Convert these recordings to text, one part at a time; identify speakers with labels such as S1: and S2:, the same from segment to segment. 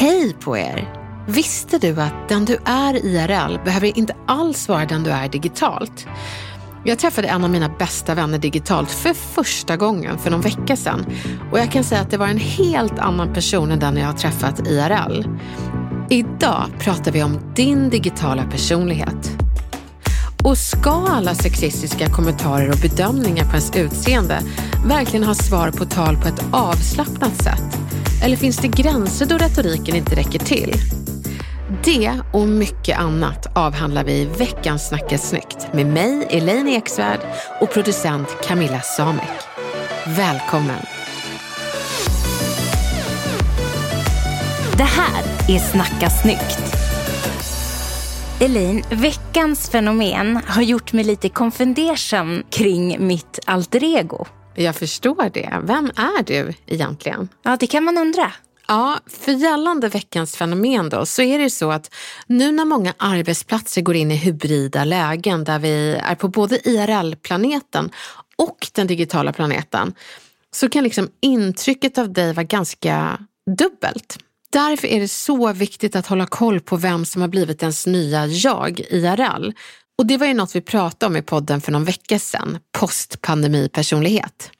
S1: Hej på er! Visste du att den du är IRL behöver inte alls vara den du är digitalt? Jag träffade en av mina bästa vänner digitalt för första gången för någon vecka sedan och jag kan säga att det var en helt annan person än den jag har träffat IRL. Idag pratar vi om din digitala personlighet. Och ska alla sexistiska kommentarer och bedömningar på ens utseende verkligen ha svar på tal på ett avslappnat sätt? Eller finns det gränser då retoriken inte räcker till? Det och mycket annat avhandlar vi i veckans Snacka snyggt med mig, Elaine Eksvärd och producent Camilla Samek. Välkommen!
S2: Det här är Snacka snyggt. Elaine, veckans fenomen har gjort mig lite konfundersam kring mitt alter ego.
S1: Jag förstår det. Vem är du egentligen?
S2: Ja, det kan man undra.
S1: Ja, för gällande veckans fenomen då, så är det så att nu när många arbetsplatser går in i hybrida lägen där vi är på både IRL-planeten och den digitala planeten, så kan liksom intrycket av dig vara ganska dubbelt. Därför är det så viktigt att hålla koll på vem som har blivit ens nya jag, IRL. Och det var ju något vi pratade om i podden för någon vecka sedan, postpandemipersonlighet.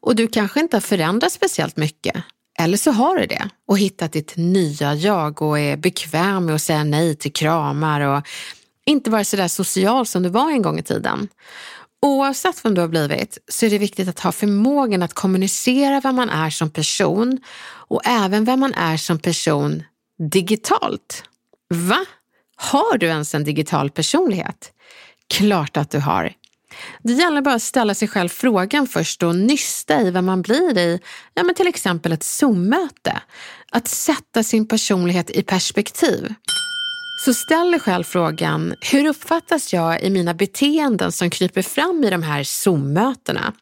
S1: Och du kanske inte har förändrats speciellt mycket, eller så har du det och hittat ditt nya jag och är bekväm med att säga nej till kramar och inte vara sådär social som du var en gång i tiden. Oavsett vem du har blivit så är det viktigt att ha förmågan att kommunicera vem man är som person och även vem man är som person digitalt. Va? Har du ens en digital personlighet? Klart att du har. Det gäller bara att ställa sig själv frågan först och nysta i vad man blir i ja, men till exempel ett Zoom-möte. Att sätta sin personlighet i perspektiv. Så ställ dig själv frågan, hur uppfattas jag i mina beteenden som kryper fram i de här Zoom-mötena?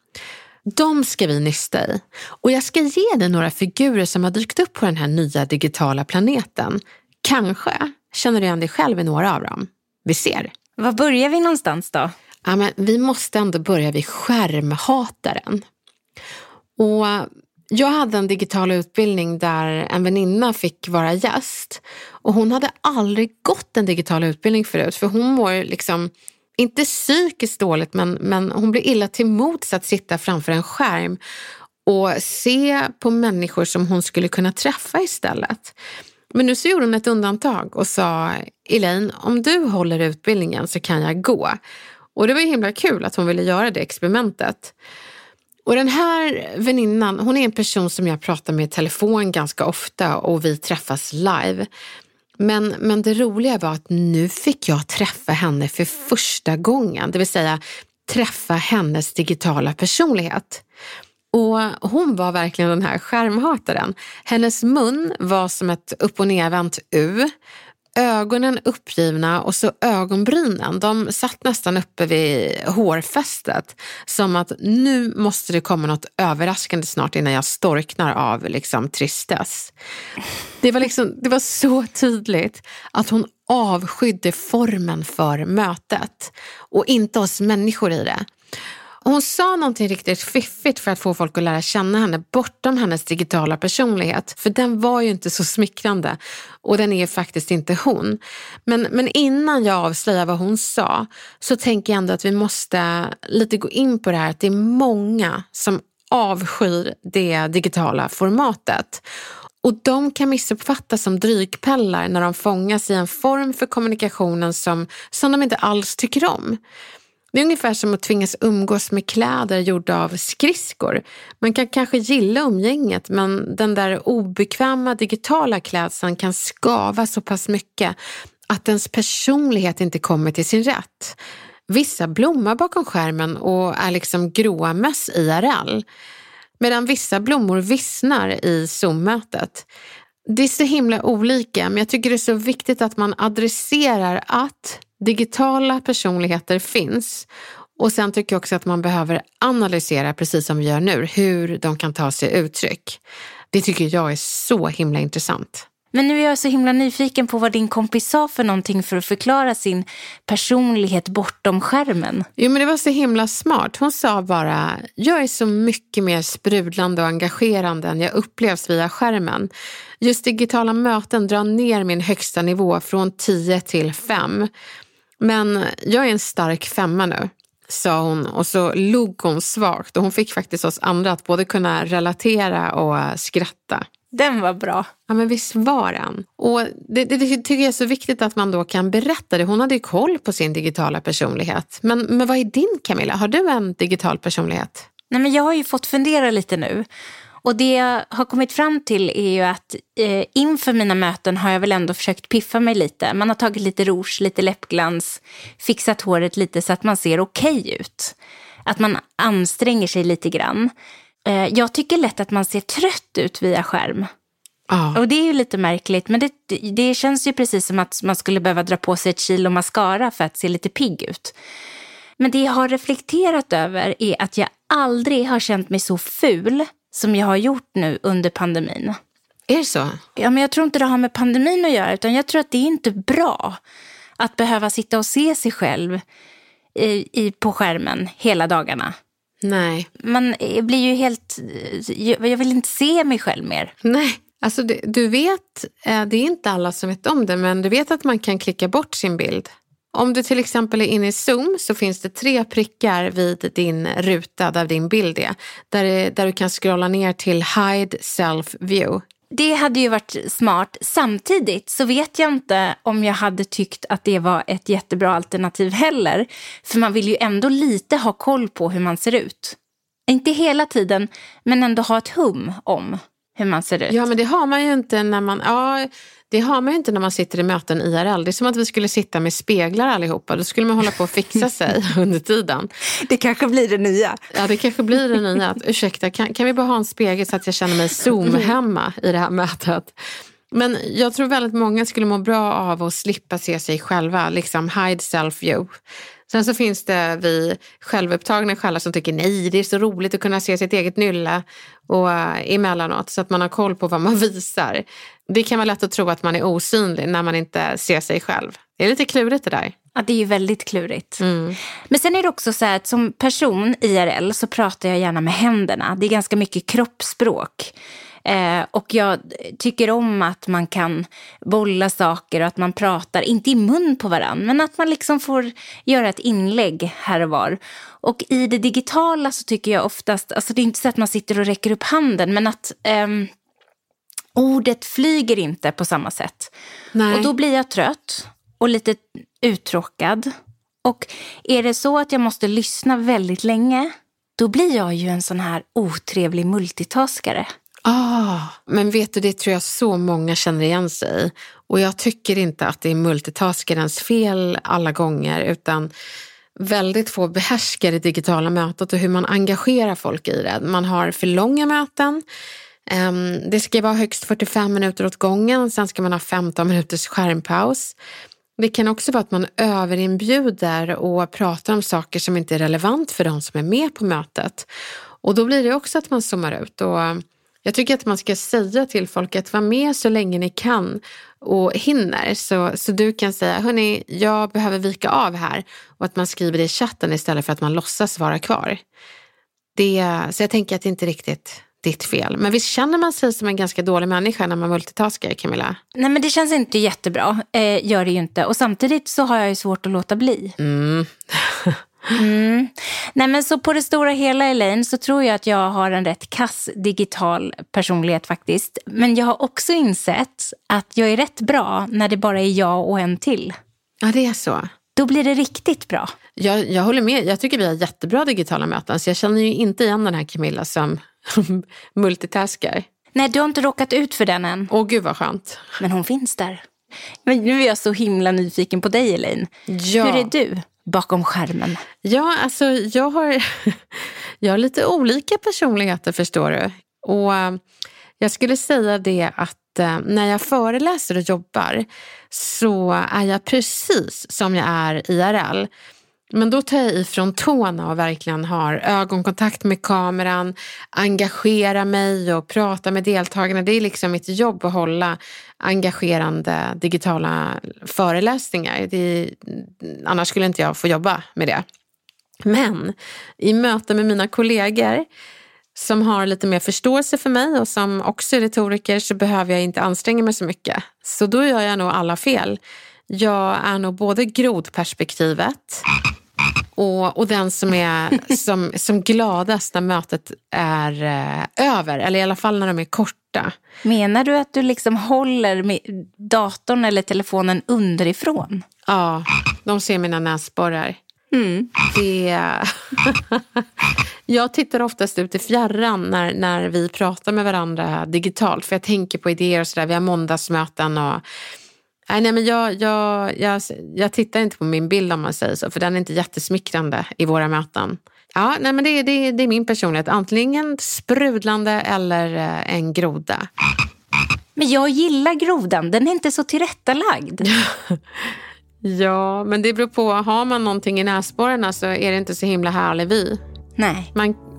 S1: De ska vi nysta i. Och jag ska ge dig några figurer som har dykt upp på den här nya digitala planeten. Kanske känner du igen dig själv i några av dem. Vi ser.
S2: Var börjar vi någonstans då?
S1: Ja, men vi måste ändå börja vid skärmhataren. Och jag hade en digital utbildning där en väninna fick vara gäst. Och hon hade aldrig gått en digital utbildning förut för hon mår liksom, inte psykiskt dåligt men, men hon blir illa till mods att sitta framför en skärm och se på människor som hon skulle kunna träffa istället. Men nu så gjorde hon ett undantag och sa Elaine, om du håller utbildningen så kan jag gå. Och det var himla kul att hon ville göra det experimentet. Och den här väninnan, hon är en person som jag pratar med i telefon ganska ofta och vi träffas live. Men, men det roliga var att nu fick jag träffa henne för första gången, det vill säga träffa hennes digitala personlighet. Och hon var verkligen den här skärmhataren. Hennes mun var som ett upp och nervänt U ögonen uppgivna och så ögonbrynen. De satt nästan uppe vid hårfästet. Som att nu måste det komma något överraskande snart innan jag storknar av liksom, tristess. Det var, liksom, det var så tydligt att hon avskydde formen för mötet och inte oss människor i det. Hon sa någonting riktigt fiffigt för att få folk att lära känna henne bortom hennes digitala personlighet. För den var ju inte så smickrande och den är faktiskt inte hon. Men, men innan jag avslöjar vad hon sa så tänker jag ändå att vi måste lite gå in på det här att det är många som avskyr det digitala formatet. Och de kan missuppfattas som drygpellar när de fångas i en form för kommunikationen som, som de inte alls tycker om. Det är ungefär som att tvingas umgås med kläder gjorda av skridskor. Man kan kanske gilla umgänget men den där obekväma digitala klädseln kan skava så pass mycket att ens personlighet inte kommer till sin rätt. Vissa blommar bakom skärmen och är liksom gråa möss IRL. Medan vissa blommor vissnar i Zoom-mötet. Det är så himla olika men jag tycker det är så viktigt att man adresserar att digitala personligheter finns. Och sen tycker jag också att man behöver analysera, precis som vi gör nu, hur de kan ta sig uttryck. Det tycker jag är så himla intressant.
S2: Men nu är jag så himla nyfiken på vad din kompis sa för någonting för att förklara sin personlighet bortom skärmen.
S1: Jo men det var så himla smart. Hon sa bara, jag är så mycket mer sprudlande och engagerande än jag upplevs via skärmen. Just digitala möten drar ner min högsta nivå från 10 till 5. Men jag är en stark femma nu, sa hon och så log hon svagt och hon fick faktiskt oss andra att både kunna relatera och skratta.
S2: Den var bra.
S1: Ja men visst var den. Och det, det, det, tycker jag är så viktigt att man då kan berätta det. Hon hade ju koll på sin digitala personlighet. Men, men vad är din Camilla? Har du en digital personlighet?
S2: Nej, men jag har ju fått fundera lite nu. Och det jag har kommit fram till är ju att eh, inför mina möten har jag väl ändå försökt piffa mig lite. Man har tagit lite rouge, lite läppglans, fixat håret lite så att man ser okej okay ut. Att man anstränger sig lite grann. Eh, jag tycker lätt att man ser trött ut via skärm. Ah. Och det är ju lite märkligt, men det, det känns ju precis som att man skulle behöva dra på sig ett kilo mascara för att se lite pigg ut. Men det jag har reflekterat över är att jag aldrig har känt mig så ful som jag har gjort nu under pandemin.
S1: Är det så?
S2: Ja, men jag tror inte det har med pandemin att göra, utan jag tror att det är inte bra att behöva sitta och se sig själv i, i, på skärmen hela dagarna.
S1: Nej.
S2: Man blir ju helt... Jag vill inte se mig själv mer.
S1: Nej. Alltså du vet, eh, det är inte alla som vet om det, men du vet att man kan klicka bort sin bild. Om du till exempel är inne i Zoom så finns det tre prickar vid din ruta där din bild är. Där, där du kan scrolla ner till Hide Self View.
S2: Det hade ju varit smart. Samtidigt så vet jag inte om jag hade tyckt att det var ett jättebra alternativ heller. För man vill ju ändå lite ha koll på hur man ser ut. Inte hela tiden, men ändå ha ett hum om hur man ser ut.
S1: Ja, men det har man ju inte när man... Ja, det har man ju inte när man sitter i möten IRL. Det är som att vi skulle sitta med speglar allihopa. Då skulle man hålla på att fixa sig under tiden.
S2: Det kanske blir det nya.
S1: Ja, det kanske blir det nya. Att, ursäkta, kan, kan vi bara ha en spegel så att jag känner mig Zoom-hemma i det här mötet? Men jag tror väldigt många skulle må bra av att slippa se sig själva, liksom hide self-view. Sen så finns det vi självupptagna själva som tycker nej, det är så roligt att kunna se sitt eget nylle och uh, emellanåt så att man har koll på vad man visar. Det kan vara lätt att tro att man är osynlig när man inte ser sig själv. Det är lite klurigt det där.
S2: Ja, det är ju väldigt klurigt. Mm. Men sen är det också så här att som person IRL så pratar jag gärna med händerna. Det är ganska mycket kroppsspråk. Eh, och jag tycker om att man kan bolla saker och att man pratar, inte i mun på varandra, men att man liksom får göra ett inlägg här och var. Och i det digitala så tycker jag oftast, alltså det är inte så att man sitter och räcker upp handen, men att eh, ordet flyger inte på samma sätt. Nej. Och då blir jag trött och lite uttråkad. Och är det så att jag måste lyssna väldigt länge, då blir jag ju en sån här otrevlig multitaskare.
S1: Ah, men vet du, det tror jag så många känner igen sig i. Och jag tycker inte att det är multitaskerens fel alla gånger, utan väldigt få behärskar det digitala mötet och hur man engagerar folk i det. Man har för långa möten. Ehm, det ska vara högst 45 minuter åt gången, sen ska man ha 15 minuters skärmpaus. Det kan också vara att man överinbjuder och pratar om saker som inte är relevant för de som är med på mötet. Och då blir det också att man zoomar ut. Och jag tycker att man ska säga till folk att vara med så länge ni kan och hinner. Så, så du kan säga, hörni, jag behöver vika av här. Och att man skriver det i chatten istället för att man låtsas vara kvar. Det, så jag tänker att det inte är riktigt ditt fel. Men visst känner man sig som en ganska dålig människa när man multitaskar, Camilla?
S2: Nej, men det känns inte jättebra. Eh, gör det ju inte. Och samtidigt så har jag ju svårt att låta bli.
S1: Mm.
S2: Mm. Nej, men så på det stora hela, Elaine, så tror jag att jag har en rätt kass digital personlighet faktiskt. Men jag har också insett att jag är rätt bra när det bara är jag och en till.
S1: Ja, det är så.
S2: Då blir det riktigt bra.
S1: Jag, jag håller med. Jag tycker vi har jättebra digitala möten. Så jag känner ju inte igen den här Camilla som multitaskar.
S2: Nej, du har inte råkat ut för den än.
S1: Åh, gud vad skönt.
S2: Men hon finns där. Men nu är jag så himla nyfiken på dig, Elaine.
S1: Ja.
S2: Hur är du bakom skärmen?
S1: Ja, alltså jag har, jag har lite olika personligheter förstår du. Och eh, jag skulle säga det att eh, när jag föreläser och jobbar så är jag precis som jag är IRL. Men då tar jag ifrån tårna och verkligen har ögonkontakt med kameran, engagerar mig och pratar med deltagarna. Det är liksom mitt jobb att hålla engagerande digitala föreläsningar. Det, annars skulle inte jag få jobba med det. Men i möte med mina kollegor som har lite mer förståelse för mig och som också är retoriker så behöver jag inte anstränga mig så mycket. Så då gör jag nog alla fel. Jag är nog både grodperspektivet och, och den som är som, som gladast när mötet är eh, över, eller i alla fall när de är korta.
S2: Menar du att du liksom håller datorn eller telefonen underifrån?
S1: Ja, de ser mina näsborrar.
S2: Mm.
S1: Det... jag tittar oftast ut i fjärran när, när vi pratar med varandra digitalt för jag tänker på idéer och sådär. Vi har måndagsmöten och Nej, men jag, jag, jag, jag tittar inte på min bild om man säger så, för den är inte jättesmickrande i våra möten. Ja, nej, men det, det, det är min personlighet. Antingen sprudlande eller eh, en groda.
S2: Men jag gillar grodan, den är inte så tillrättalagd.
S1: ja, men det beror på. Har man någonting i näsborrarna så är det inte så himla härlig vy.
S2: Nej,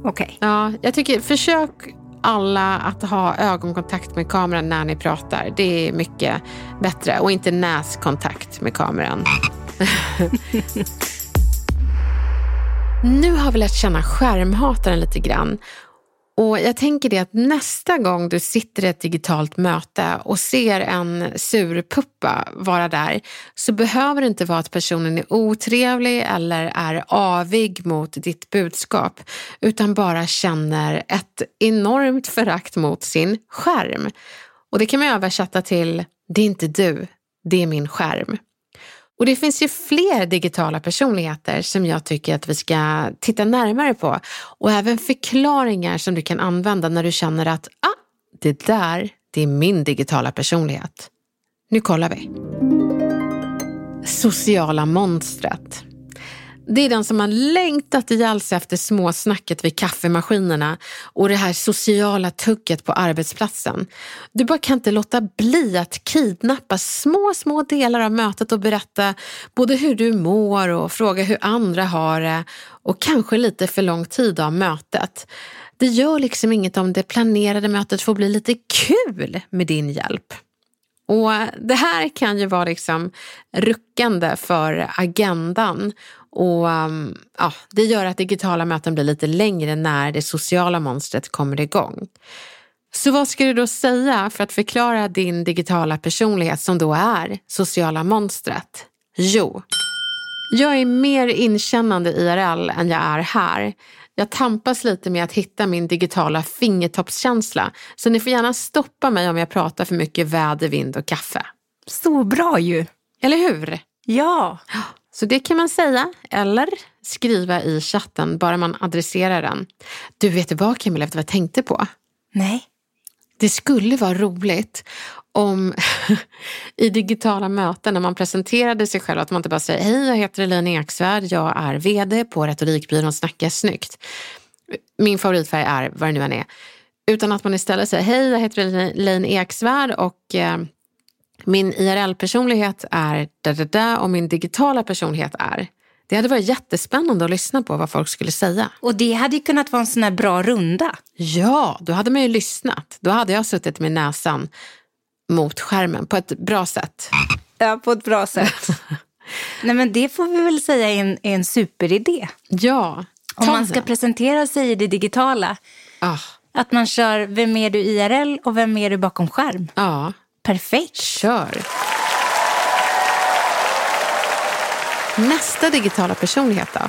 S2: okej.
S1: ja, jag tycker, försök alla att ha ögonkontakt med kameran när ni pratar. Det är mycket bättre. Och inte näskontakt med kameran. nu har vi lärt känna skärmhataren lite grann. Och jag tänker det att nästa gång du sitter i ett digitalt möte och ser en surpuppa vara där så behöver det inte vara att personen är otrevlig eller är avig mot ditt budskap utan bara känner ett enormt förakt mot sin skärm. Och det kan man översätta till det är inte du, det är min skärm. Och det finns ju fler digitala personligheter som jag tycker att vi ska titta närmare på. Och även förklaringar som du kan använda när du känner att ah, det där, det är min digitala personlighet. Nu kollar vi. Sociala monstret. Det är den som har längtat ihjäl sig efter småsnacket vid kaffemaskinerna och det här sociala tugget på arbetsplatsen. Du bara kan inte låta bli att kidnappa små, små delar av mötet och berätta både hur du mår och fråga hur andra har det och kanske lite för lång tid av mötet. Det gör liksom inget om det planerade mötet får bli lite kul med din hjälp. Och Det här kan ju vara liksom ruckande för agendan och um, ja, Det gör att digitala möten blir lite längre när det sociala monstret kommer igång. Så vad ska du då säga för att förklara din digitala personlighet som då är sociala monstret? Jo, jag är mer inkännande IRL än jag är här. Jag tampas lite med att hitta min digitala fingertoppskänsla. Så ni får gärna stoppa mig om jag pratar för mycket väder, vind och kaffe.
S2: Så bra ju.
S1: Eller hur?
S2: Ja.
S1: Så det kan man säga eller skriva i chatten, bara man adresserar den. Du, vet vad Camilla, vet du vad jag tänkte på?
S2: Nej.
S1: Det skulle vara roligt om i digitala möten när man presenterade sig själv att man inte bara säger hej jag heter Elaine Eksvärd, jag är vd på retorikbyrån Snacka snyggt. Min favoritfärg är vad det nu än är. Utan att man istället säger hej jag heter Elaine Eksvärd och eh, min IRL-personlighet är da, da, da och min digitala personlighet är. Det hade varit jättespännande att lyssna på vad folk skulle säga.
S2: Och det hade ju kunnat vara en sån här bra runda.
S1: Ja, då hade man ju lyssnat. Då hade jag suttit med näsan mot skärmen på ett bra sätt.
S2: Ja, på ett bra sätt. Nej, men det får vi väl säga är en, är en superidé.
S1: Ja.
S2: Om man ska presentera sig i det digitala.
S1: Ah.
S2: Att man kör vem är du IRL och vem är du bakom skärm.
S1: Ja.
S2: Perfekt.
S1: Kör. Nästa digitala personlighet då?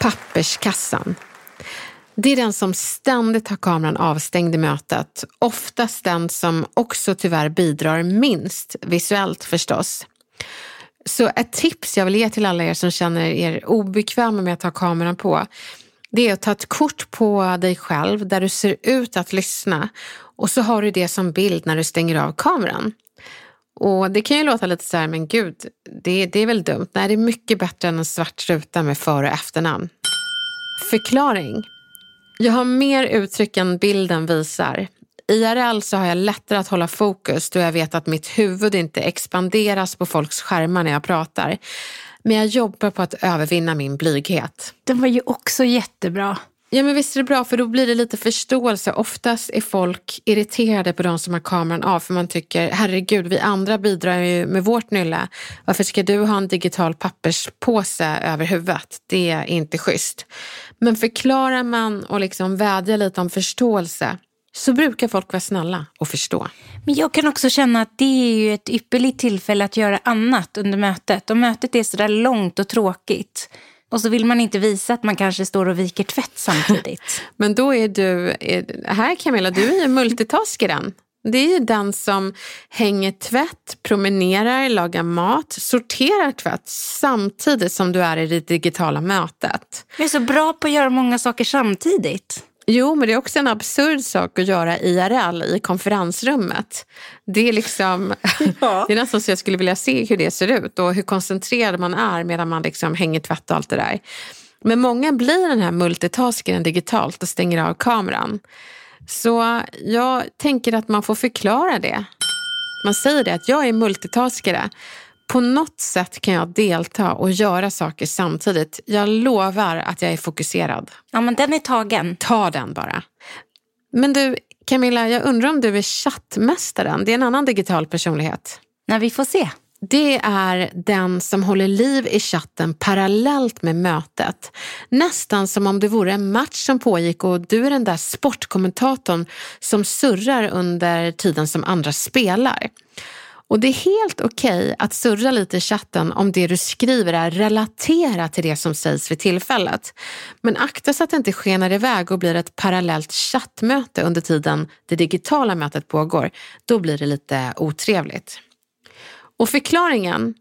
S1: papperskassan. Det är den som ständigt har kameran avstängd i mötet. Oftast den som också tyvärr bidrar minst, visuellt förstås. Så ett tips jag vill ge till alla er som känner er obekväma med att ha kameran på, det är att ta ett kort på dig själv där du ser ut att lyssna och så har du det som bild när du stänger av kameran. Och det kan ju låta lite så här, men gud, det, det är väl dumt? Nej, det är mycket bättre än en svart ruta med för och efternamn. Förklaring. Jag har mer uttryck än bilden visar. IRL så har jag lättare att hålla fokus då jag vet att mitt huvud inte expanderas på folks skärmar när jag pratar. Men jag jobbar på att övervinna min blyghet.
S2: Den var ju också jättebra.
S1: Ja men visst är det bra för då blir det lite förståelse. Oftast är folk irriterade på de som har kameran av för man tycker herregud vi andra bidrar ju med vårt nylle. Varför ska du ha en digital papperspåse över huvudet? Det är inte schysst. Men förklarar man och liksom vädjar lite om förståelse så brukar folk vara snälla och förstå.
S2: Men jag kan också känna att det är ju ett ypperligt tillfälle att göra annat under mötet. Om mötet är sådär långt och tråkigt och så vill man inte visa att man kanske står och viker tvätt samtidigt.
S1: Men då är du, här Camilla, du är ju multitaskaren. Det är ju den som hänger tvätt, promenerar, lagar mat, sorterar tvätt samtidigt som du är i det digitala mötet.
S2: Jag är så bra på att göra många saker samtidigt.
S1: Jo, men det är också en absurd sak att göra IRL i konferensrummet. Det är liksom, ja. det är nästan så jag skulle vilja se hur det ser ut och hur koncentrerad man är medan man liksom hänger tvätt och allt det där. Men många blir den här multitaskaren digitalt och stänger av kameran. Så jag tänker att man får förklara det. Man säger det att jag är multitaskare på något sätt kan jag delta och göra saker samtidigt. Jag lovar att jag är fokuserad.
S2: Ja, men den är tagen.
S1: Ta den bara. Men du, Camilla, jag undrar om du är chattmästaren? Det är en annan digital personlighet.
S2: När vi får se.
S1: Det är den som håller liv i chatten parallellt med mötet. Nästan som om det vore en match som pågick och du är den där sportkommentatorn som surrar under tiden som andra spelar. Och det är helt okej okay att surra lite i chatten om det du skriver är relaterat till det som sägs vid tillfället. Men akta så att det inte skenar iväg och blir ett parallellt chattmöte under tiden det digitala mötet pågår. Då blir det lite otrevligt. Och förklaringen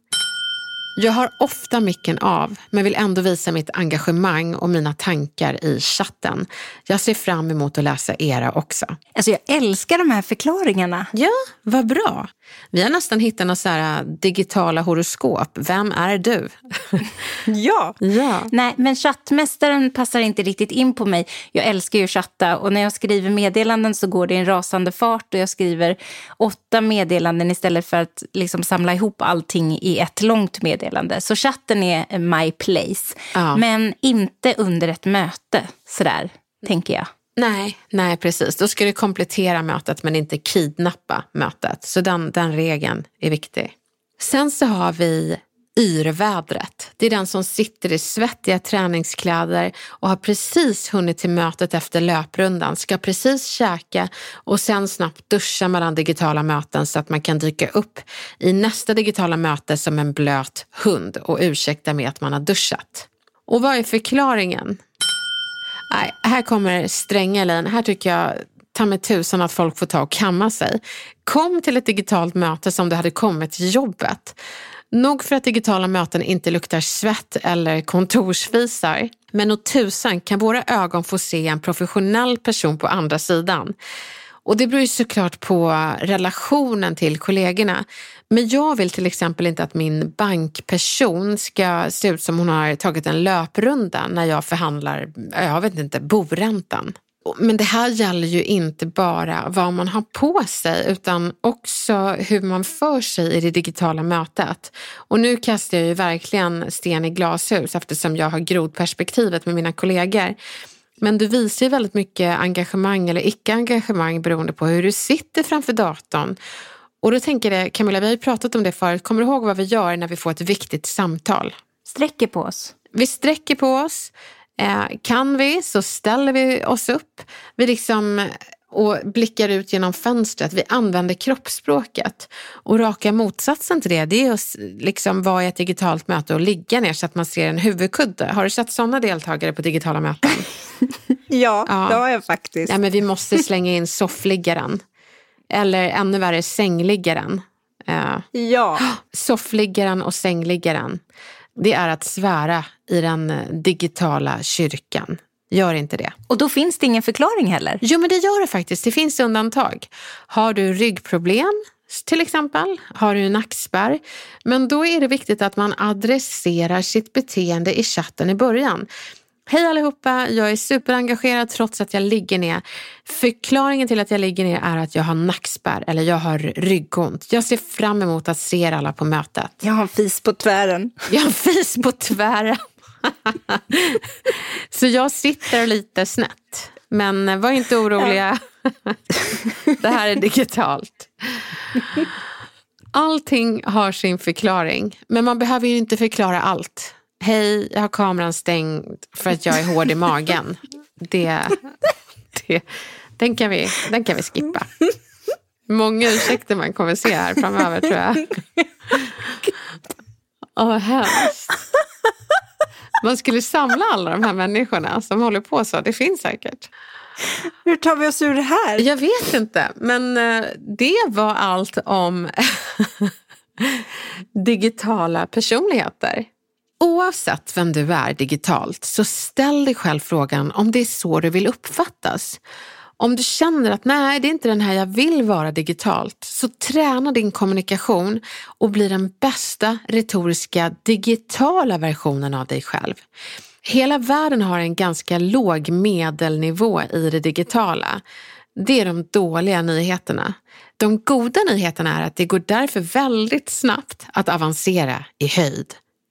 S1: jag har ofta micken av men vill ändå visa mitt engagemang och mina tankar i chatten. Jag ser fram emot att läsa era också.
S2: Alltså jag älskar de här förklaringarna.
S1: Ja, vad bra. Vi har nästan hittat några så här digitala horoskop. Vem är du?
S2: ja.
S1: ja.
S2: Nej, men chattmästaren passar inte riktigt in på mig. Jag älskar ju att chatta och när jag skriver meddelanden så går det i en rasande fart och jag skriver åtta meddelanden istället för att liksom samla ihop allting i ett långt meddelande. Så chatten är my place. Ja. Men inte under ett möte, sådär, tänker jag.
S1: Nej, nej precis. Då ska du komplettera mötet men inte kidnappa mötet. Så den, den regeln är viktig. Sen så har vi yrvädret. Det är den som sitter i svettiga träningskläder och har precis hunnit till mötet efter löprundan, ska precis käka och sen snabbt duscha mellan digitala möten så att man kan dyka upp i nästa digitala möte som en blöt hund och ursäkta med att man har duschat. Och vad är förklaringen? Nej, här kommer stränga Elaine. Här tycker jag ta med tusan att folk får ta och kamma sig. Kom till ett digitalt möte som du hade kommit till jobbet. Nog för att digitala möten inte luktar svett eller kontorsfisar. Men nog tusan kan våra ögon få se en professionell person på andra sidan. Och det beror ju såklart på relationen till kollegorna. Men jag vill till exempel inte att min bankperson ska se ut som hon har tagit en löprunda när jag förhandlar, jag vet inte, boräntan. Men det här gäller ju inte bara vad man har på sig utan också hur man för sig i det digitala mötet. Och nu kastar jag ju verkligen sten i glashus eftersom jag har grodperspektivet med mina kollegor. Men du visar ju väldigt mycket engagemang eller icke-engagemang beroende på hur du sitter framför datorn. Och då tänker jag, Camilla, vi har ju pratat om det förut. Kommer du ihåg vad vi gör när vi får ett viktigt samtal?
S2: Sträcker på oss.
S1: Vi sträcker på oss. Eh, kan vi så ställer vi oss upp. Vi liksom och blickar ut genom fönstret. Vi använder kroppsspråket. Och raka motsatsen till det, det är att liksom vara i ett digitalt möte och ligga ner så att man ser en huvudkudde. Har du sett sådana deltagare på digitala möten?
S2: ja, ja, det har jag faktiskt.
S1: Ja, men vi måste slänga in soffliggaren. Eller ännu värre, sängliggaren.
S2: Uh, ja.
S1: Soffliggaren och sängliggaren. Det är att svära i den digitala kyrkan. Gör inte det.
S2: Och då finns det ingen förklaring heller?
S1: Jo, men det gör det faktiskt. Det finns undantag. Har du ryggproblem till exempel, har du nackspärr, men då är det viktigt att man adresserar sitt beteende i chatten i början. Hej allihopa, jag är superengagerad trots att jag ligger ner. Förklaringen till att jag ligger ner är att jag har nackspärr eller jag har ryggont. Jag ser fram emot att se er alla på mötet.
S2: Jag har en fis på tvären.
S1: Jag har en fis på tvären. Så jag sitter lite snett. Men var inte oroliga. Det här är digitalt. Allting har sin förklaring. Men man behöver ju inte förklara allt. Hej, jag har kameran stängd för att jag är hård i magen. Det, det, den, kan vi, den kan vi skippa. Många ursäkter man kommer se här framöver tror jag. Åh, oh, hemskt. Man skulle samla alla de här människorna som håller på så. Det finns säkert.
S2: Hur tar vi oss ur det här?
S1: Jag vet inte, men eh, det var allt om digitala personligheter. Oavsett vem du är digitalt så ställ dig själv frågan om det är så du vill uppfattas. Om du känner att nej, det är inte den här jag vill vara digitalt, så träna din kommunikation och bli den bästa retoriska digitala versionen av dig själv. Hela världen har en ganska låg medelnivå i det digitala. Det är de dåliga nyheterna. De goda nyheterna är att det går därför väldigt snabbt att avancera i höjd.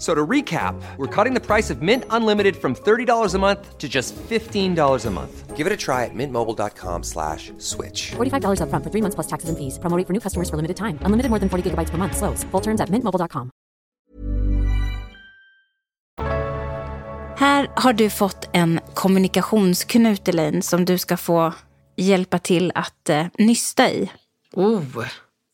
S3: So to recap, we're cutting the price of Mint Unlimited from $30 a month to just $15 a month. Give it a try at mintmobile.com slash switch.
S4: $45 up front for three months plus taxes and fees. Promoting for new customers for limited time. Unlimited more than 40 gigabytes per month. Slows. Full terms at mintmobile.com.
S2: Här har du fått en kommunikationsknut, Elaine, som du ska få hjälpa till att eh, nysta i.
S1: Oh,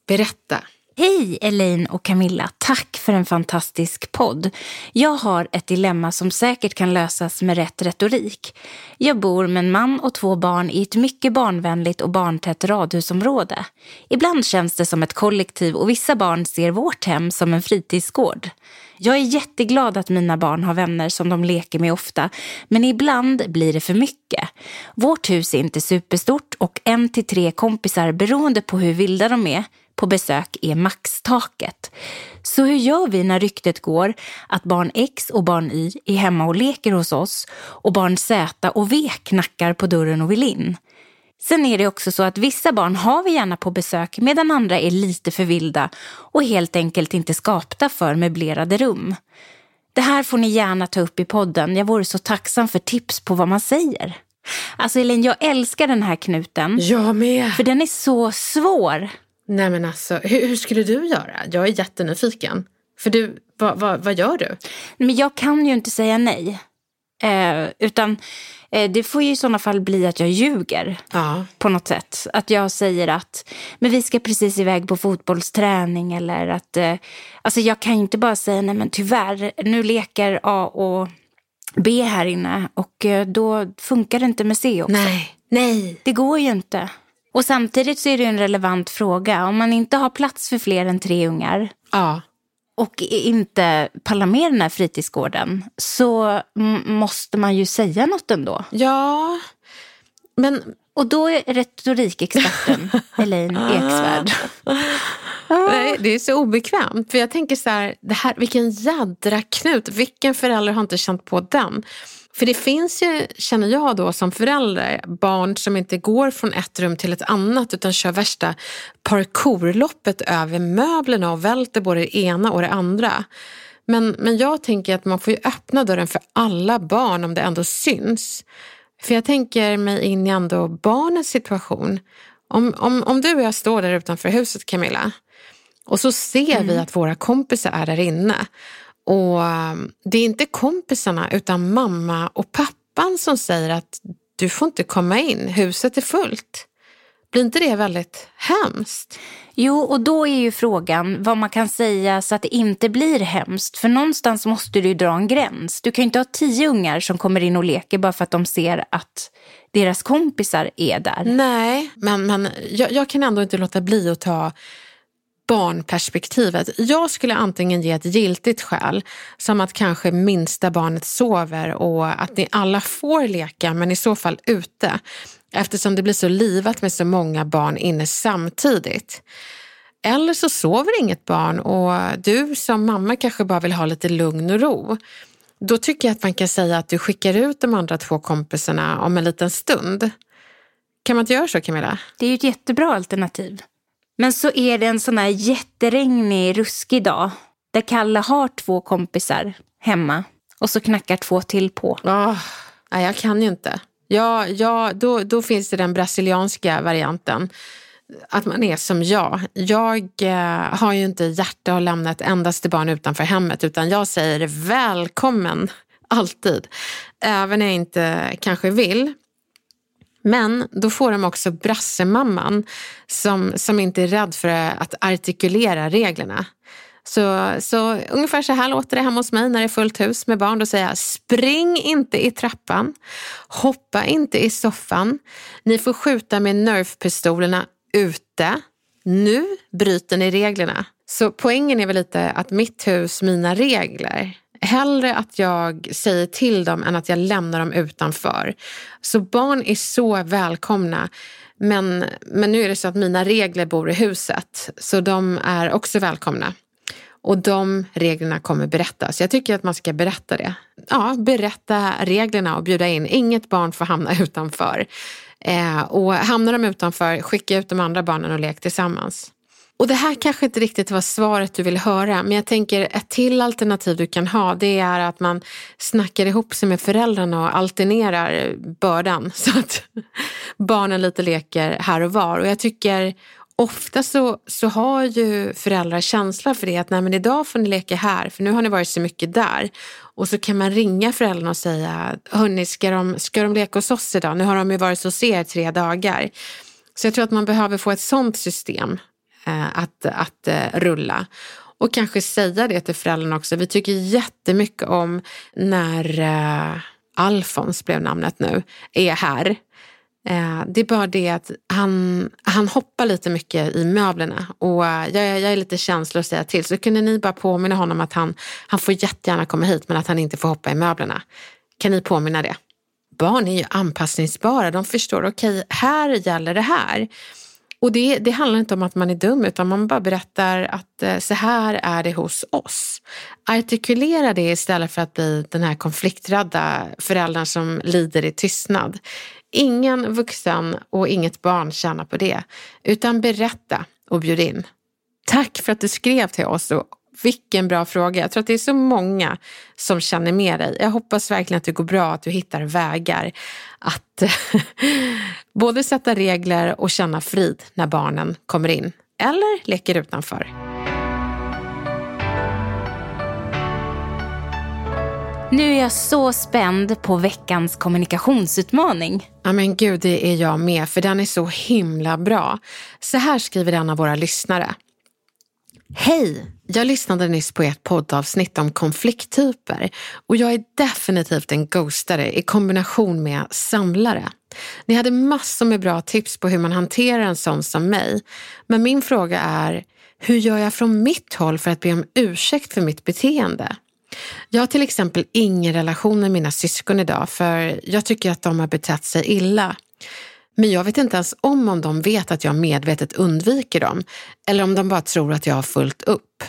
S1: berätta.
S2: Hej Elaine och Camilla, tack för en fantastisk podd. Jag har ett dilemma som säkert kan lösas med rätt retorik. Jag bor med en man och två barn i ett mycket barnvänligt och barntätt radhusområde. Ibland känns det som ett kollektiv och vissa barn ser vårt hem som en fritidsgård. Jag är jätteglad att mina barn har vänner som de leker med ofta, men ibland blir det för mycket. Vårt hus är inte superstort och en till tre kompisar beroende på hur vilda de är på besök är maxtaket. Så hur gör vi när ryktet går att barn X och barn Y är hemma och leker hos oss och barn Z och V knackar på dörren och vill in? Sen är det också så att vissa barn har vi gärna på besök medan andra är lite för vilda och helt enkelt inte skapta för möblerade rum. Det här får ni gärna ta upp i podden. Jag vore så tacksam för tips på vad man säger. Alltså Elin, jag älskar den här knuten.
S1: Jag med.
S2: För den är så svår.
S1: Nej men alltså, hur, hur skulle du göra? Jag är jättenyfiken. För du, vad, vad, vad gör du?
S2: Men jag kan ju inte säga nej. Eh, utan eh, det får ju i sådana fall bli att jag ljuger
S1: Ja.
S2: på något sätt. Att jag säger att men vi ska precis iväg på fotbollsträning eller att... Eh, alltså jag kan ju inte bara säga nej men tyvärr, nu leker A och B här inne och eh, då funkar det inte med C också.
S1: Nej. Nej.
S2: Det går ju inte. Och samtidigt så är det en relevant fråga. Om man inte har plats för fler än tre ungar
S1: Ja.
S2: och inte pallar med den här fritidsgården så måste man ju säga något ändå.
S1: Ja. Men
S2: Och då är retorikexperten Elaine Eksvärd.
S1: Nej, det är så obekvämt. För jag tänker så här, det här, vilken jädra knut. Vilken förälder har inte känt på den? För det finns ju, känner jag då som förälder, barn som inte går från ett rum till ett annat utan kör värsta parkourloppet över möblerna och välter både det ena och det andra. Men, men jag tänker att man får ju öppna dörren för alla barn om det ändå syns. För jag tänker mig in i ändå barnens situation. Om, om, om du och jag står där utanför huset Camilla och så ser vi att våra kompisar är där inne. Och um, det är inte kompisarna utan mamma och pappan som säger att du får inte komma in, huset är fullt. Blir inte det väldigt hemskt?
S2: Jo, och då är ju frågan vad man kan säga så att det inte blir hemskt. För någonstans måste du ju dra en gräns. Du kan ju inte ha tio ungar som kommer in och leker bara för att de ser att deras kompisar är där.
S1: Nej, men, men jag, jag kan ändå inte låta bli att ta barnperspektivet. Jag skulle antingen ge ett giltigt skäl, som att kanske minsta barnet sover och att ni alla får leka, men i så fall ute. Eftersom det blir så livat med så många barn inne samtidigt. Eller så sover inget barn och du som mamma kanske bara vill ha lite lugn och ro. Då tycker jag att man kan säga att du skickar ut de andra två kompisarna om en liten stund. Kan man inte göra så Camilla?
S2: Det är ju ett jättebra alternativ. Men så är det en sån här jätteregnig, ruskig dag där Kalle har två kompisar hemma och så knackar två till på.
S1: Oh, nej, jag kan ju inte. Ja, ja, då, då finns det den brasilianska varianten. Att man är som jag. Jag eh, har ju inte hjärta att lämna ett endaste barn utanför hemmet utan jag säger välkommen alltid. Även när jag inte kanske vill. Men då får de också brassemamman som, som inte är rädd för att artikulera reglerna. Så, så ungefär så här låter det hemma hos mig när det är fullt hus med barn. Då säger jag spring inte i trappan, hoppa inte i soffan, ni får skjuta med nerfpistolerna ute. Nu bryter ni reglerna. Så poängen är väl lite att mitt hus, mina regler. Hellre att jag säger till dem än att jag lämnar dem utanför. Så barn är så välkomna. Men, men nu är det så att mina regler bor i huset, så de är också välkomna. Och de reglerna kommer berättas. Jag tycker att man ska berätta det. Ja, berätta reglerna och bjuda in. Inget barn får hamna utanför. Eh, och hamnar de utanför, skicka ut de andra barnen och lek tillsammans. Och det här kanske inte riktigt var svaret du vill höra, men jag tänker ett till alternativ du kan ha, det är att man snackar ihop sig med föräldrarna och alternerar bördan så att barnen lite leker här och var. Och jag tycker ofta så, så har ju föräldrar känsla för det, att nej men idag får ni leka här, för nu har ni varit så mycket där. Och så kan man ringa föräldrarna och säga, hörni, ska de, ska de leka hos oss idag? Nu har de ju varit hos er tre dagar. Så jag tror att man behöver få ett sånt system Eh, att, att eh, rulla. Och kanske säga det till föräldrarna också. Vi tycker jättemycket om när eh, Alfons blev namnet nu, är här. Eh, det är bara det att han, han hoppar lite mycket i möblerna och eh, jag, jag är lite känslig att säga till. Så kunde ni bara påminna honom att han, han får jättegärna komma hit men att han inte får hoppa i möblerna. Kan ni påminna det? Barn är ju anpassningsbara, de förstår, okej, okay, här gäller det här. Och det, det handlar inte om att man är dum utan man bara berättar att eh, så här är det hos oss. Artikulera det istället för att bli den här konflikträdda föräldern som lider i tystnad. Ingen vuxen och inget barn tjänar på det, utan berätta och bjud in. Tack för att du skrev till oss och vilken bra fråga. Jag tror att det är så många som känner med dig. Jag hoppas verkligen att det går bra, att du hittar vägar att både sätta regler och känna frid när barnen kommer in. eller leker utanför.
S2: Nu är jag så spänd på veckans kommunikationsutmaning.
S1: Ja men gud, det är jag med, för den är så himla bra. Så här skriver en av våra lyssnare. Hej! Jag lyssnade nyss på ert poddavsnitt om konflikttyper och jag är definitivt en ghostare i kombination med samlare. Ni hade massor med bra tips på hur man hanterar en sån som mig. Men min fråga är, hur gör jag från mitt håll för att be om ursäkt för mitt beteende? Jag har till exempel ingen relation med mina syskon idag för jag tycker att de har betett sig illa. Men jag vet inte ens om om de vet att jag medvetet undviker dem eller om de bara tror att jag har fullt upp.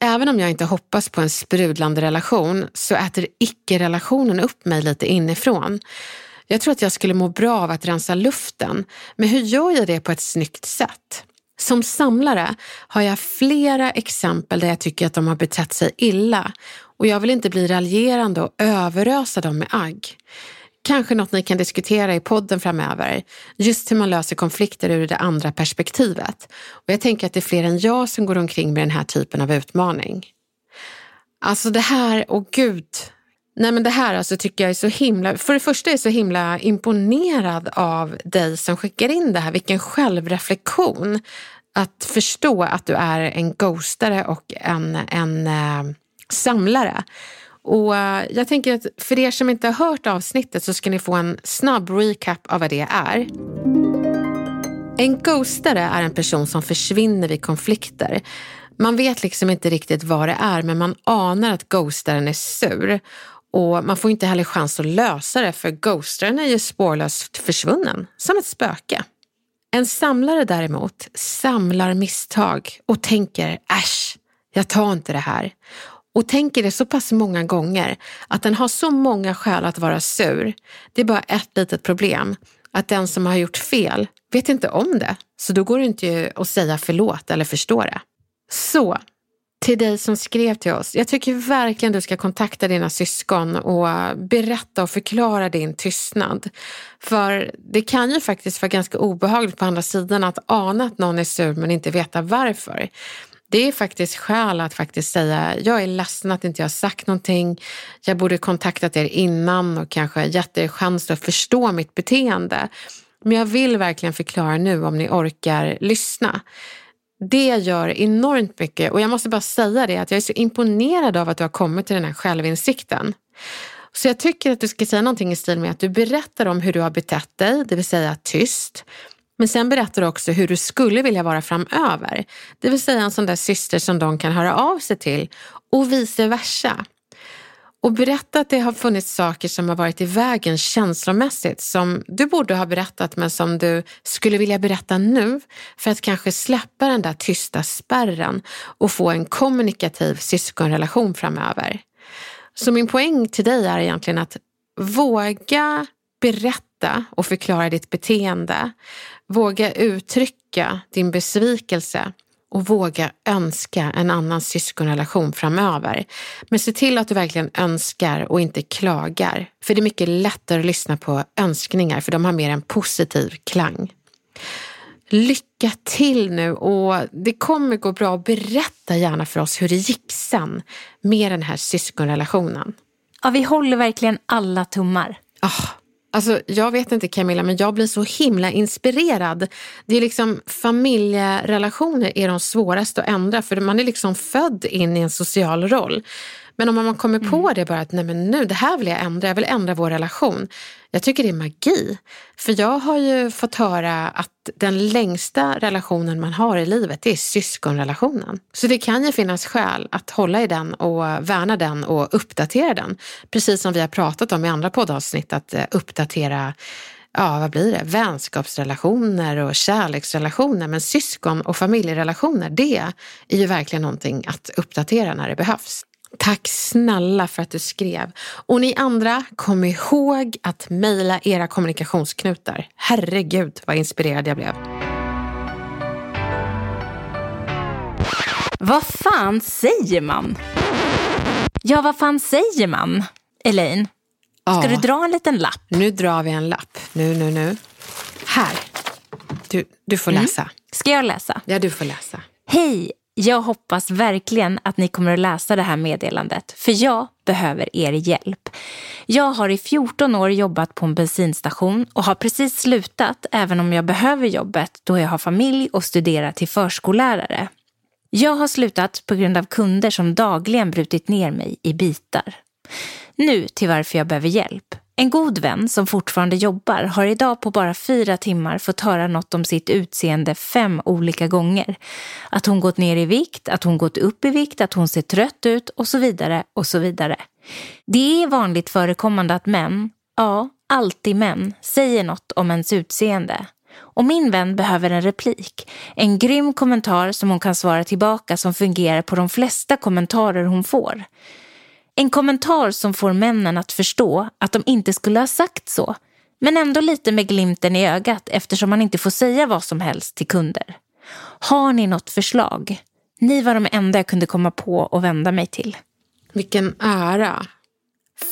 S1: Även om jag inte hoppas på en sprudlande relation så äter icke-relationen upp mig lite inifrån. Jag tror att jag skulle må bra av att rensa luften, men hur gör jag det på ett snyggt sätt? Som samlare har jag flera exempel där jag tycker att de har betett sig illa och jag vill inte bli raljerande och överösa dem med agg. Kanske något ni kan diskutera i podden framöver, just hur man löser konflikter ur det andra perspektivet. Och jag tänker att det är fler än jag som går omkring med den här typen av utmaning. Alltså det här, och gud, Nej men det här alltså tycker jag är så himla, för det första är jag så himla imponerad av dig som skickar in det här, vilken självreflektion. Att förstå att du är en ghostare och en, en eh, samlare. Och eh, jag tänker att för er som inte har hört avsnittet så ska ni få en snabb recap av vad det är. En ghostare är en person som försvinner vid konflikter. Man vet liksom inte riktigt vad det är men man anar att ghostaren är sur och man får inte heller chans att lösa det för ghostaren är ju spårlöst försvunnen, som ett spöke. En samlare däremot samlar misstag och tänker äsch, jag tar inte det här. Och tänker det så pass många gånger att den har så många skäl att vara sur. Det är bara ett litet problem, att den som har gjort fel vet inte om det. Så då går det inte att säga förlåt eller förstå det. Så till dig som skrev till oss. Jag tycker verkligen du ska kontakta dina syskon och berätta och förklara din tystnad. För det kan ju faktiskt vara ganska obehagligt på andra sidan att ana att någon är sur men inte veta varför. Det är faktiskt skäl att faktiskt säga, jag är ledsen att inte jag har sagt någonting. Jag borde kontaktat er innan och kanske gett er chans att förstå mitt beteende. Men jag vill verkligen förklara nu om ni orkar lyssna det gör enormt mycket och jag måste bara säga det att jag är så imponerad av att du har kommit till den här självinsikten. Så jag tycker att du ska säga någonting i stil med att du berättar om hur du har betett dig, det vill säga tyst. Men sen berättar du också hur du skulle vilja vara framöver. Det vill säga en sån där syster som de kan höra av sig till och vice versa. Och berätta att det har funnits saker som har varit i vägen känslomässigt som du borde ha berättat men som du skulle vilja berätta nu för att kanske släppa den där tysta spärren och få en kommunikativ syskonrelation framöver. Så min poäng till dig är egentligen att våga berätta och förklara ditt beteende. Våga uttrycka din besvikelse och våga önska en annan syskonrelation framöver. Men se till att du verkligen önskar och inte klagar. För det är mycket lättare att lyssna på önskningar för de har mer en positiv klang. Lycka till nu och det kommer gå bra. Berätta gärna för oss hur det gick sen med den här syskonrelationen.
S2: Ja, vi håller verkligen alla tummar.
S1: Oh, Alltså, jag vet inte Camilla, men jag blir så himla inspirerad. Det är liksom familjerelationer är de svåraste att ändra för man är liksom född in i en social roll. Men om man kommer på mm. det bara att nej men nu, det här vill jag ändra, jag vill ändra vår relation. Jag tycker det är magi. För jag har ju fått höra att den längsta relationen man har i livet, det är syskonrelationen. Så det kan ju finnas skäl att hålla i den och värna den och uppdatera den. Precis som vi har pratat om i andra poddavsnitt, att eh, uppdatera ja, vad blir det, vänskapsrelationer och kärleksrelationer. Men syskon och familjerelationer, det är ju verkligen någonting att uppdatera när det behövs. Tack snälla för att du skrev. Och ni andra, kom ihåg att mejla era kommunikationsknutar. Herregud vad inspirerad jag blev.
S2: Vad fan säger man? Ja, vad fan säger man, Elaine? Ska ja. du dra en liten lapp?
S1: Nu drar vi en lapp. Nu, nu, nu. Här. Du, du får mm. läsa.
S2: Ska jag läsa?
S1: Ja, du får läsa.
S2: Hej! Jag hoppas verkligen att ni kommer att läsa det här meddelandet, för jag behöver er hjälp. Jag har i 14 år jobbat på en bensinstation och har precis slutat, även om jag behöver jobbet då jag har familj och studerar till förskollärare. Jag har slutat på grund av kunder som dagligen brutit ner mig i bitar. Nu till varför jag behöver hjälp. En god vän som fortfarande jobbar har idag på bara fyra timmar fått höra något om sitt utseende fem olika gånger. Att hon gått ner i vikt, att hon gått upp i vikt, att hon ser trött ut och så vidare och så vidare. Det är vanligt förekommande att män, ja, alltid män, säger något om ens utseende. Och min vän behöver en replik. En grym kommentar som hon kan svara tillbaka som fungerar på de flesta kommentarer hon får. En kommentar som får männen att förstå att de inte skulle ha sagt så, men ändå lite med glimten i ögat eftersom man inte får säga vad som helst till kunder. Har ni något förslag? Ni var de enda jag kunde komma på och vända mig till.
S1: Vilken ära.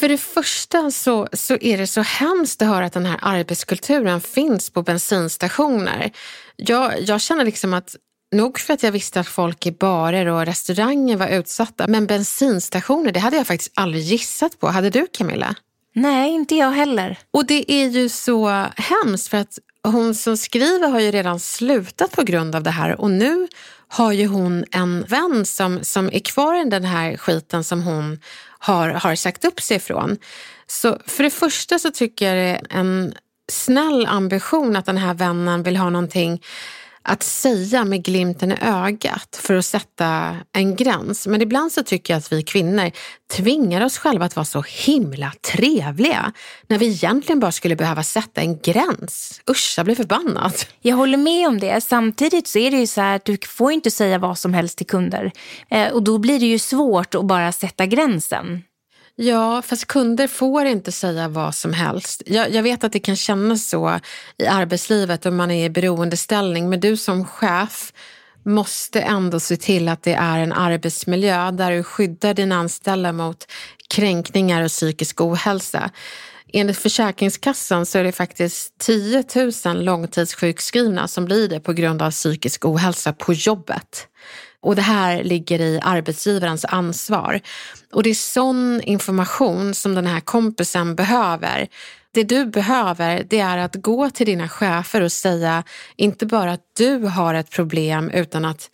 S1: För det första så, så är det så hemskt att höra att den här arbetskulturen finns på bensinstationer. Jag, jag känner liksom att Nog för att jag visste att folk i barer och restauranger var utsatta, men bensinstationer, det hade jag faktiskt aldrig gissat på. Hade du Camilla?
S2: Nej, inte jag heller.
S1: Och det är ju så hemskt för att hon som skriver har ju redan slutat på grund av det här och nu har ju hon en vän som, som är kvar i den här skiten som hon har, har sagt upp sig ifrån. Så för det första så tycker jag det är en snäll ambition att den här vännen vill ha någonting att säga med glimten i ögat för att sätta en gräns. Men ibland så tycker jag att vi kvinnor tvingar oss själva att vara så himla trevliga när vi egentligen bara skulle behöva sätta en gräns. Usch, jag blir förbannad.
S2: Jag håller med om det. Samtidigt så är det ju så här att du får inte säga vad som helst till kunder. Eh, och då blir det ju svårt att bara sätta gränsen.
S1: Ja, fast kunder får inte säga vad som helst. Jag, jag, vet att det kan kännas så i arbetslivet om man är i beroendeställning, men du som chef måste ändå se till att det är en arbetsmiljö där du skyddar dina anställda mot kränkningar och psykisk ohälsa. Enligt Försäkringskassan så är det faktiskt 10 000 långtidssjukskrivna som blir det på grund av psykisk ohälsa på jobbet. Och det här ligger i arbetsgivarens ansvar. Och det är sån information som den här kompisen behöver. Det du behöver det är att gå till dina chefer och säga inte bara att du har ett problem utan att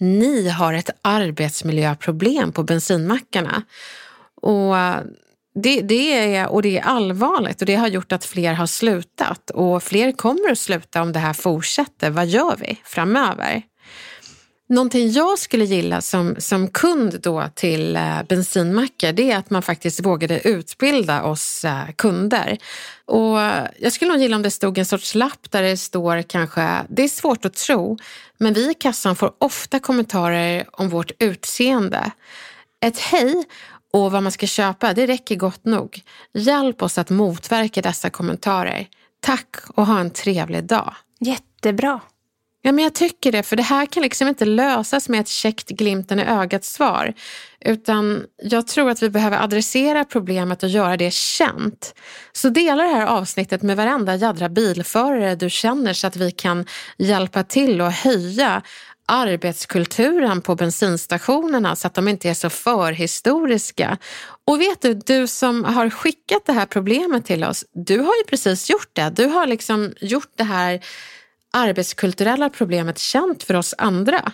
S1: ni har ett arbetsmiljöproblem på bensinmackarna. Och det, det, är, och det är allvarligt och det har gjort att fler har slutat och fler kommer att sluta om det här fortsätter. Vad gör vi framöver? Någonting jag skulle gilla som, som kund då till eh, bensinmackar det är att man faktiskt vågade utbilda oss eh, kunder. Och jag skulle nog gilla om det stod en sorts lapp där det står kanske, det är svårt att tro, men vi i kassan får ofta kommentarer om vårt utseende. Ett hej och vad man ska köpa, det räcker gott nog. Hjälp oss att motverka dessa kommentarer. Tack och ha en trevlig dag.
S2: Jättebra.
S1: Ja, men jag tycker det, för det här kan liksom inte lösas med ett käckt glimten i ögat svar. Utan jag tror att vi behöver adressera problemet och göra det känt. Så dela det här avsnittet med varenda jädra bilförare du känner så att vi kan hjälpa till och höja arbetskulturen på bensinstationerna så att de inte är så förhistoriska. Och vet du, du som har skickat det här problemet till oss, du har ju precis gjort det. Du har liksom gjort det här arbetskulturella problemet känt för oss andra.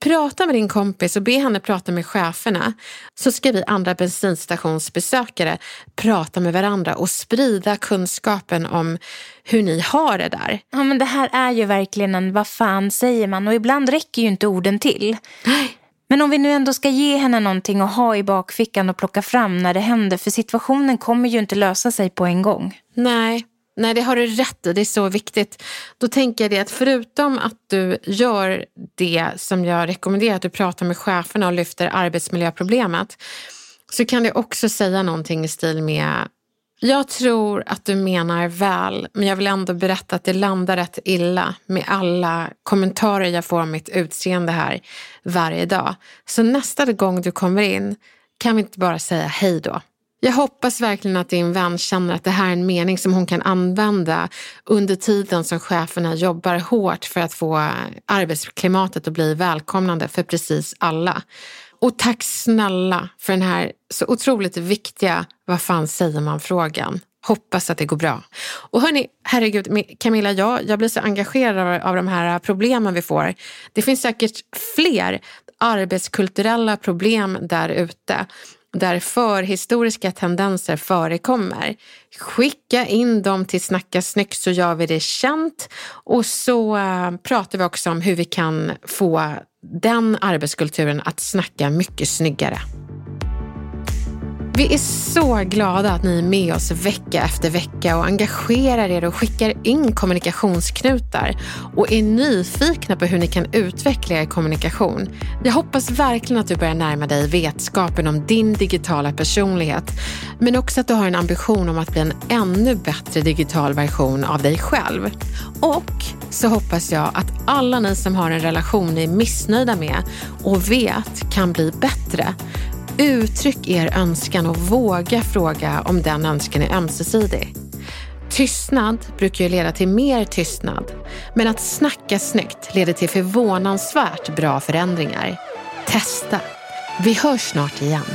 S1: Prata med din kompis och be henne prata med cheferna. Så ska vi andra bensinstationsbesökare prata med varandra och sprida kunskapen om hur ni har det där.
S2: Ja men det här är ju verkligen en vad fan säger man och ibland räcker ju inte orden till. Men om vi nu ändå ska ge henne någonting att ha i bakfickan och plocka fram när det händer för situationen kommer ju inte lösa sig på en gång.
S1: Nej, Nej, det har du rätt i. Det är så viktigt. Då tänker jag det att förutom att du gör det som jag rekommenderar, att du pratar med cheferna och lyfter arbetsmiljöproblemet, så kan du också säga någonting i stil med jag tror att du menar väl, men jag vill ändå berätta att det landar rätt illa med alla kommentarer jag får om mitt utseende här varje dag. Så nästa gång du kommer in kan vi inte bara säga hej då, jag hoppas verkligen att din vän känner att det här är en mening som hon kan använda under tiden som cheferna jobbar hårt för att få arbetsklimatet att bli välkomnande för precis alla. Och tack snälla för den här så otroligt viktiga vad fan säger man-frågan. Hoppas att det går bra. Och hörni, herregud Camilla, jag, jag blir så engagerad av, av de här problemen vi får. Det finns säkert fler arbetskulturella problem där ute där förhistoriska tendenser förekommer. Skicka in dem till Snacka snyggt så gör vi det känt och så eh, pratar vi också om hur vi kan få den arbetskulturen att snacka mycket snyggare. Vi är så glada att ni är med oss vecka efter vecka och engagerar er och skickar in kommunikationsknutar och är nyfikna på hur ni kan utveckla er kommunikation. Jag hoppas verkligen att du börjar närma dig vetskapen om din digitala personlighet, men också att du har en ambition om att bli en ännu bättre digital version av dig själv. Och så hoppas jag att alla ni som har en relation ni är missnöjda med och vet kan bli bättre Uttryck er önskan och våga fråga om den önskan är ömsesidig. Tystnad brukar ju leda till mer tystnad, men att snacka snyggt leder till förvånansvärt bra förändringar. Testa! Vi hörs snart igen.